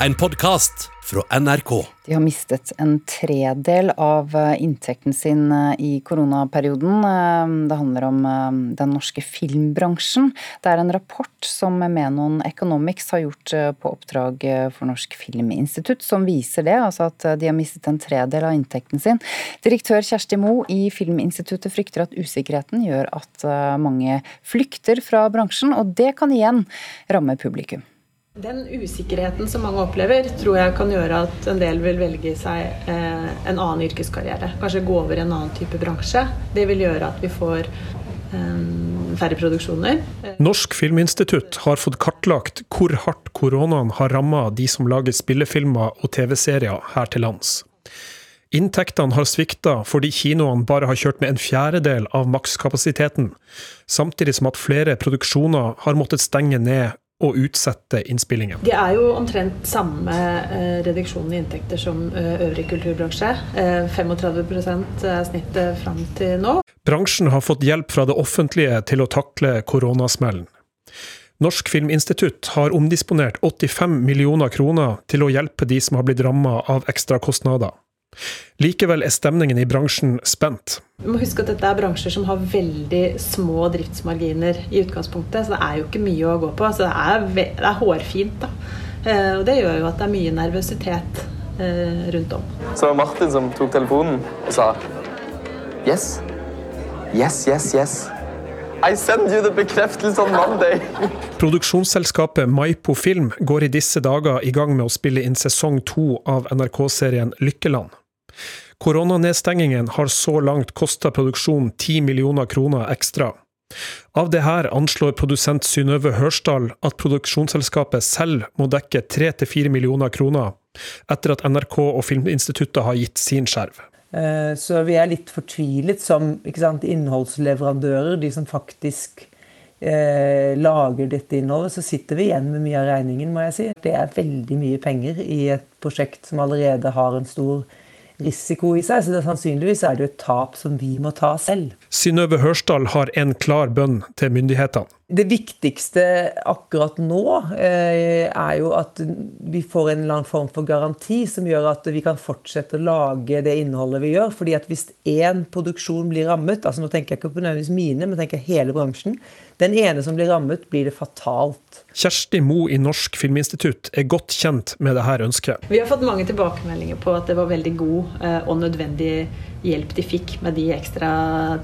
en podkast fra NRK. De har mistet en tredel av eh, inntekten sin eh, i koronaperioden. Eh, det handler om den norske filmbransjen. Det er en rapport som Menon Economics har gjort på oppdrag for Norsk Filminstitutt, som viser det, altså at de har mistet en tredel av inntekten sin. Direktør Kjersti Moe i Filminstituttet frykter at usikkerheten gjør at mange flykter fra bransjen, og det kan igjen ramme publikum. Den usikkerheten som mange opplever, tror jeg kan gjøre at en del vil velge seg eh, en annen yrkeskarriere. Kanskje gå over i en annen type bransje. Det vil gjøre at vi får eh, færre produksjoner. Norsk Filminstitutt har fått kartlagt hvor hardt koronaen har ramma de som lager spillefilmer og TV-serier her til lands. Inntektene har svikta fordi kinoene bare har kjørt med en fjerdedel av makskapasiteten, samtidig som at flere produksjoner har måttet stenge ned å utsette innspillingen. Det er jo omtrent samme eh, reduksjon i inntekter som eh, øvrig kulturbransje. 35 eh, er snittet fram til nå. Bransjen har fått hjelp fra det offentlige til å takle koronasmellen. Norsk Filminstitutt har omdisponert 85 millioner kroner til å hjelpe de som har blitt ramma av ekstrakostnader. Likevel er stemningen i bransjen spent. Vi må huske at dette er bransjer som har veldig små driftsmarginer i utgangspunktet. Så det er jo ikke mye å gå på. Så det er, det er hårfint. da. Eh, og det gjør jo at det er mye nervøsitet eh, rundt om. Så det var Martin som tok telefonen og sa Yes. Yes, yes, yes. I send you the bekreftelse on Monday. Produksjonsselskapet Maipo Film går i disse dager i gang med å spille inn sesong to av NRK-serien Lykkeland. Koronanedstengingen har så langt kosta produksjonen 10 millioner kroner ekstra. Av det her anslår produsent Synnøve Hørsdal at produksjonsselskapet selv må dekke 3-4 millioner kroner, etter at NRK og Filminstituttet har gitt sin skjerv. Eh, så vi er litt fortvilet som sant, innholdsleverandører, de som faktisk eh, lager dette innholdet. Så sitter vi igjen med mye av regningen, må jeg si. Det er veldig mye penger i et prosjekt som allerede har en stor risiko i seg, så det, sannsynligvis er det jo et tap som vi må ta selv. Synnøve Hørsdal har en klar bønn til myndighetene. Det viktigste akkurat nå eh, er jo at vi får en eller annen form for garanti som gjør at vi kan fortsette å lage det innholdet vi gjør. fordi at hvis én produksjon blir rammet, altså nå tenker jeg ikke på nødvendigvis mine, men tenker hele bransjen, den ene som blir rammet, blir det fatalt. Kjersti Mo i Norsk Filminstitutt er godt kjent med dette ønsket. Vi har fått mange tilbakemeldinger på at det var veldig god eh, og nødvendig hjelp de fikk med de ekstra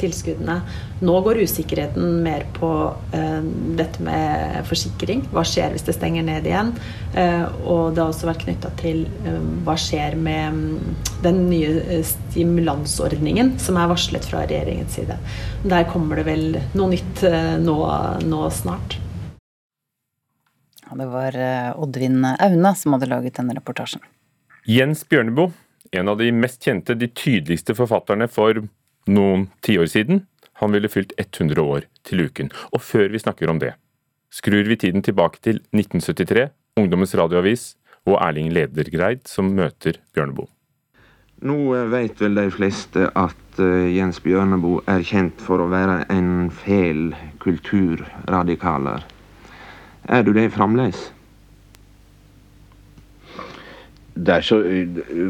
tilskuddene. Nå går usikkerheten mer på uh, dette med forsikring. Hva skjer hvis det stenger ned igjen? Uh, og det har også vært knytta til uh, hva skjer med um, den nye stimulansordningen som er varslet fra regjeringens side. Der kommer det vel noe nytt nå, nå snart. det var Oddvin Aune som hadde laget denne reportasjen. Jens Bjørneboe en av de mest kjente, de tydeligste forfatterne for noen tiår siden. Han ville fylt 100 år til uken. Og før vi snakker om det, skrur vi tiden tilbake til 1973, Ungdommens radioavis og Erling Ledergreid som møter Bjørneboe. Nå vet vel de fleste at uh, Jens Bjørneboe er kjent for å være en fæl kulturradikaler. Er du det fremdeles? Det er så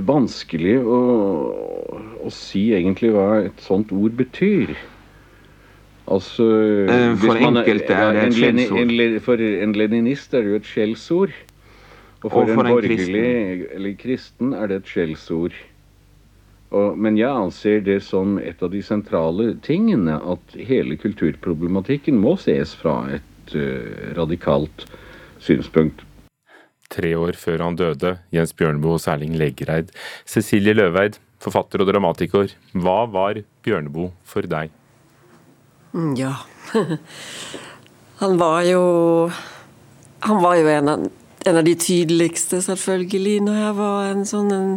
vanskelig å, å, si egentlig hva et sånt ord betyr. Altså eh, For enkelte er det et skjellsord. For en leninist er det jo et skjellsord. Og for, og for en, en borgerlig eller kristen er det et skjellsord. men jeg anser det som et av de sentrale tingene at hele kulturproblematikken må ses fra et uh, radikalt synspunkt tre år før han døde, Jens Bjørneboe og Erling Leggereid. Cecilie Løveid, forfatter og dramatiker. Hva var Bjørneboe for deg? Mm, ja Han var jo Han var jo en av, en av de tydeligste, selvfølgelig, når jeg var en sånn en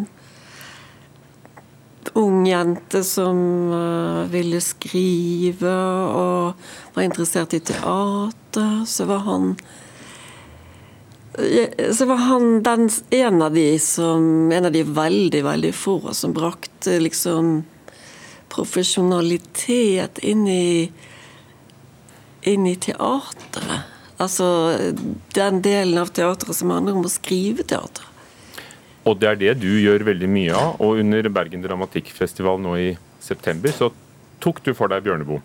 ung jente som uh, ville skrive og var interessert i teater. Så var han så var han den, en av de som En av de veldig, veldig få som brakte liksom profesjonalitet inn i inn i teatret. Altså den delen av teatret som handler om å skrive teater. Og det er det du gjør veldig mye av. Og under Bergen Dramatikkfestival nå i september så tok du for deg Bjørneboe.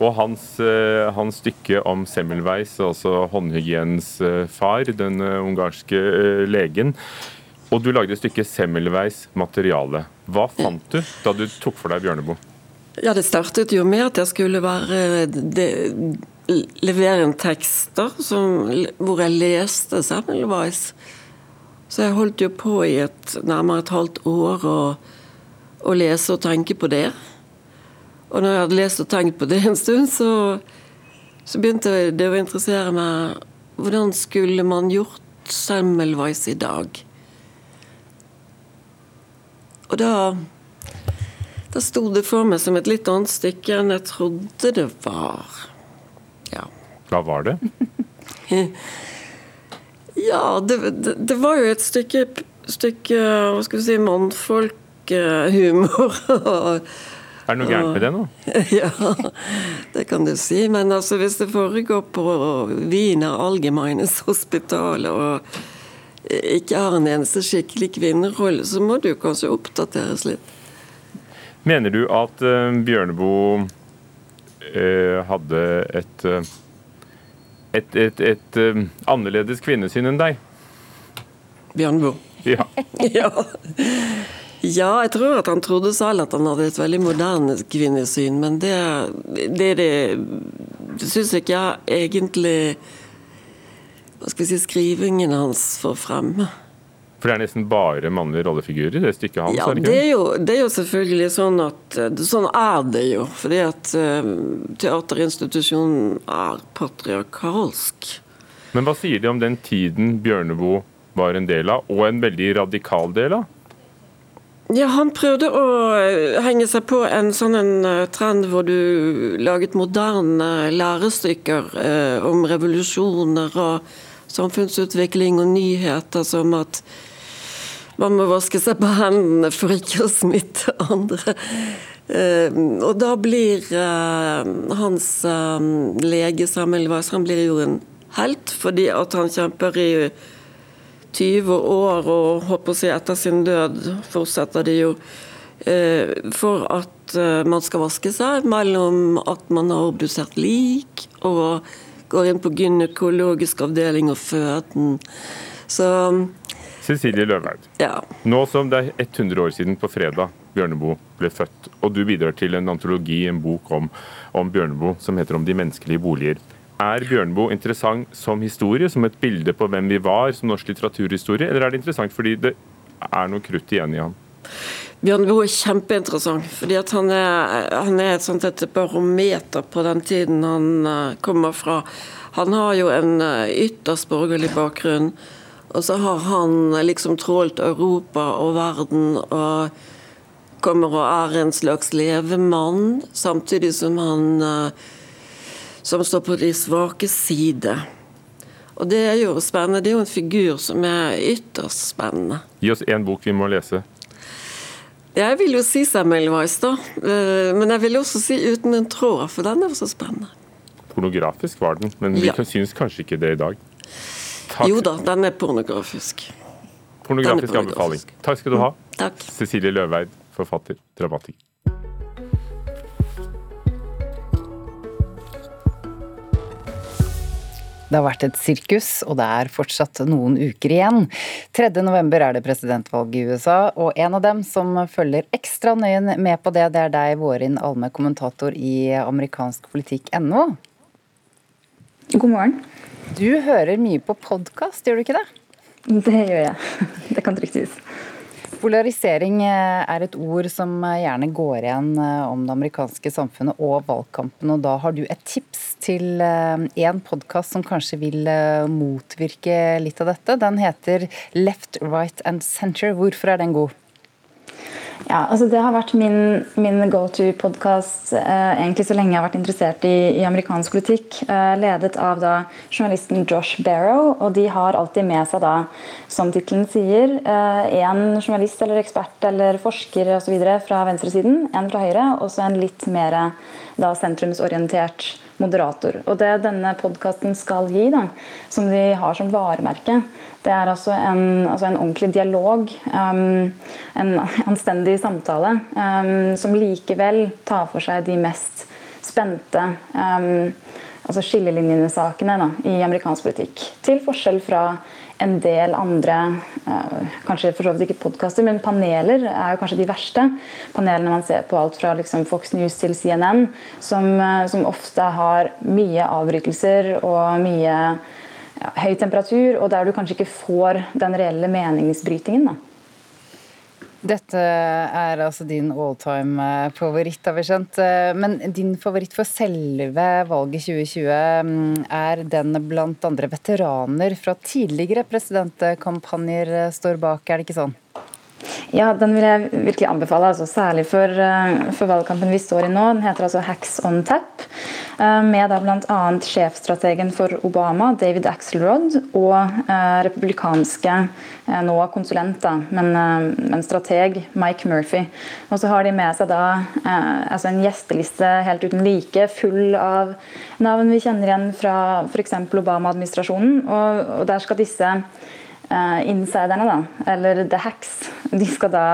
Og hans, eh, hans, stykke om Semmelweis, altså håndhygienens eh, far, den eh, ungarske legen. Og du lagde stykket Semmelweis materiale. Hva fant du da du tok for deg Bjørneboe? Ja, Det startet jo med at jeg skulle være det, levere en tekst som, hvor jeg leste Semmelweis. Så jeg holdt jo på i et, nærmere et halvt år å lese og tenke på det. Og når jeg hadde lest og tenkt på det en stund, så, så begynte det å interessere meg hvordan skulle man gjort Semmelweis i dag? Og da da sto det for meg som et litt annet stykke enn jeg trodde det var. Ja. Hva var det? ja, det, det, det, var jo et stykke, stykke hva skal vi si, mannfolkhumor. Er det noe gærent med det nå? ja, det kan du si. Men altså, hvis det foregår på Wiener Allgemeines hospital og ikke har en eneste skikkelig kvinnerolle, så må du kanskje oppdateres litt. Mener du at uh, Bjørneboe uh, hadde et, uh, et, et, et annerledes kvinnesyn enn deg? Bjørneboe? Ja. ja. Ja, jeg tror at han trodde selv at han hadde et veldig moderne kvinnesyn, men det, det, det, det syns ikke jeg egentlig Hva skal vi si skrivingen hans får frem. For det er nesten bare mannlige rollefigurer i det stykket hans? Ja, det er, jo, det er jo selvfølgelig sånn at Sånn er det jo. Fordi at uh, teaterinstitusjonen er patriarkalsk. Men hva sier de om den tiden Bjørneboe var en del av, og en veldig radikal del av? Ja, Han prøvde å eh, henge seg på en sånn en eh, trend hvor du laget moderne lærestykker eh, om revolusjoner og samfunnsutvikling og nyheter, som at man må vaske seg på hendene for ikke å smitte andre. Eh, og da blir eh, hans eh, lege Samuel Weiss han blir jo en helt, fordi at han kjemper i 20 år, og håper å si etter sin død fortsetter de jo eh, for at eh, man skal vaske seg mellom at man har obdusert lik og går inn på gynekologisk avdeling og føden. Så Cecilie Løvhaug, ja. nå som det er 100 år siden på fredag Bjørneboe ble født, og du bidrar til en antologi, en bok om, om Bjørneboe som heter 'Om de menneskelige boliger'. Er Bjørneboe interessant som historie, som et bilde på hvem vi var, som norsk litteraturhistorie, eller er det interessant fordi det er noe krutt igjen i ham? Bjørneboe er kjempeinteressant, fordi han er, han, er, et et barometer på den tiden han uh, kommer fra. Han har jo en uh, ytterst borgerlig bakgrunn, og så har han liksom trålt Europa og verden og kommer og er en slags levemann, samtidig som han som står på de svake side. Og Det er jo spennende. Det er jo en figur som er ytterst spennende. Gi oss én bok vi må lese. Jeg vil jo si Semmelweis, da. Eh, men jeg vil også si Uten en tråd, for den er så spennende. Pornografisk var den, men vi ja. synes kanskje ikke det i dag. Takk. Jo da, den er pornografisk. Pornografisk, er pornografisk. anbefaling. Takk skal du ha. Mm, takk. Cecilie Løveid, forfatter, dramatiker. Det har vært et sirkus, og det er fortsatt noen uker igjen. 3.11 er det presidentvalg i USA, og en av dem som følger ekstra nøye med på det, det er deg, Vårin Alme, kommentator i amerikansk politikk.no. God morgen. Du hører mye på podkast, gjør du ikke det? Det gjør jeg. Det kan trygt sies. Polarisering eh, er et ord som eh, gjerne går igjen eh, om det amerikanske samfunnet og valgkampen. og Da har du et tips til en podkast som kanskje vil motvirke litt av dette. Den heter Left, Right and Center. Hvorfor er den god? Ja, altså Det har vært min, min go to-podkast eh, egentlig så lenge jeg har vært interessert i, i amerikansk politikk. Eh, ledet av da journalisten Josh Barrow. og De har alltid med seg, da, som tittelen sier, én eh, journalist eller ekspert eller forsker videre fra venstresiden, en fra høyre, og så en litt mer da, sentrumsorientert moderator. Og det denne podkasten skal gi, da, som de har som varemerke, det er altså en, altså en ordentlig dialog, um, en anstendig samtale, um, som likevel tar for seg de mest spente um, altså skillelinjesakene da, i amerikansk politikk. Til forskjell fra en del andre uh, kanskje for så vidt ikke podkaster, men paneler er jo kanskje de verste. Panelene man ser på alt fra liksom, Fox News til CNN, som, uh, som ofte har mye avbrytelser og mye ja, høy temperatur, og der du kanskje ikke får den reelle meningsbrytingen. da. Dette er altså din alltime-favoritt, har vi skjønt. Eh, men din favoritt for selve valget 2020 mm, er den blant andre veteraner fra tidligere presidentkampanjer eh, står bak, er det ikke sånn? Ja, den vil jeg virkelig anbefale, altså, særlig for, for, valgkampen vi står i nå. Den heter altså Hacks on Tap, med da bl.a. sjefstrategen for Obama, David Axelrod, og uh, republikanske, nå konsulent, men, men, strateg, Mike Murphy. Og så har de med seg da altså en gjesteliste helt uten like, full av navn vi kjenner igjen fra f.eks. Obama-administrasjonen, og, og der skal disse uh, insiderne, da, eller the hacks, de skal da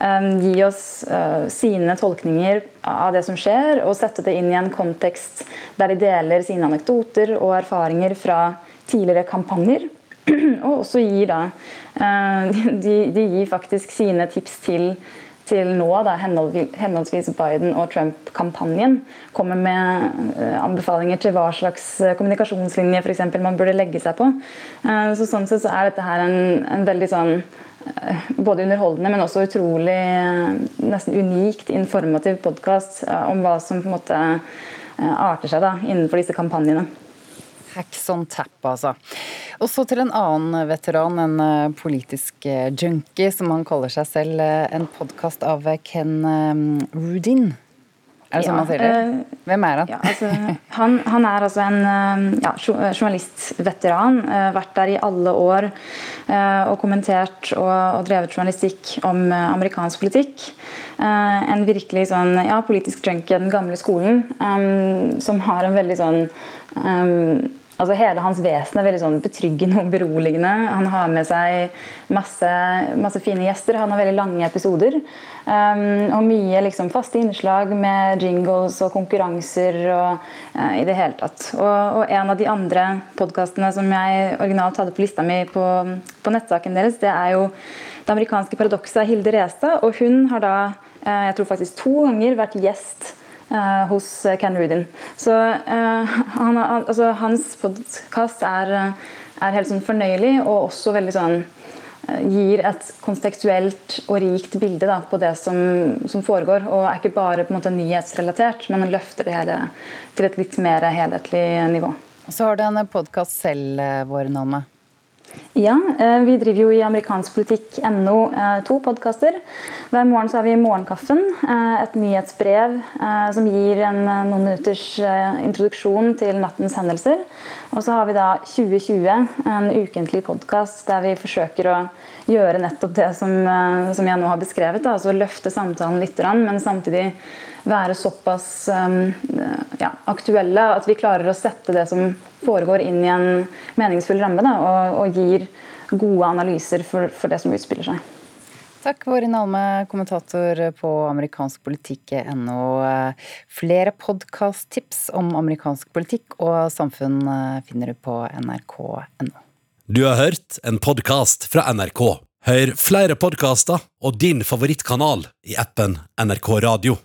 um, gi oss uh, sine tolkninger av det som skjer, og sette det inn i en kontekst der de deler sine anekdoter og erfaringer fra tidligere kampanjer. og også gir da uh, de, de, gir faktisk sine tips til til nå, da, henholdsvis Biden og Trump-kampanjen, kommer med eh, anbefalinger til hva slags eh, kommunikasjonslinje for eksempel, man burde legge seg på. Eh, så Sånn sett så er dette her en, en veldig sånn både underholdende, men også utrolig nesten unikt informativ podkast om hva som på en måte arter seg da, innenfor disse kampanjene. Hacks on tap, altså. Og så til en annen veteran, en eh, politisk eh, junkie, som han kaller seg selv. Eh, en podkast av Ken Rudin. Er det sånn ja, man sier det? Hvem er han? Ja, altså, han, han, er altså en ja, journalistveteran. Vært der i alle år og kommentert og, og drevet journalistikk om amerikansk politikk. En virkelig sånn, ja, politisk junkie av den gamle skolen, som har en veldig sånn um, Altså Hele hans vesen er veldig sånn betryggende og beroligende. Han har med seg masse, masse fine gjester. Han har veldig lange episoder. Um, og mye liksom faste innslag med jingles og konkurranser og uh, i det hele tatt. Og, og en av de andre podkastene som jeg originalt hadde på lista mi på, på nettsaken deres, det er jo Det amerikanske paradokset av Hilde Restad. Og hun har da, uh, jeg tror faktisk to ganger, vært gjest uh, hos Ken Rudin. Så uh, han, altså, hans podkast er, er, helt sånn fornøyelig og også veldig sånn Gir et kontekstuelt og rikt bilde da, på det som, som, foregår. Og er ikke bare på en måte nyhetsrelatert, men løfter det hele til et litt mer helhetlig nivå. Så har du en podkast selv, Vår Nalme. Ja, eh, vi driver jo i amerikanskpolitikk.no eh, to podkaster. Hver morgen så har vi Morgenkaffen, eh, et nyhetsbrev som gir en noen minutters introduksjon til nattens hendelser. Og så har vi da 2020, en ukentlig podkast der vi forsøker å gjøre nettopp det som, som jeg nå har beskrevet. Da, altså løfte samtalen litt, men samtidig være såpass ja, aktuelle at vi klarer å sette det som foregår inn i en meningsfull ramme da, og, og, gir gode analyser for, for det som utspiller seg. Takk, Vårin Alme, kommentator på amerikanskpolitikk.no. Flere podkast-tips om amerikansk politikk og samfunn eh, finner du på nrk.no. Du har hørt en podkast fra NRK. Hør flere podkaster og din favorittkanal i appen NRK Radio.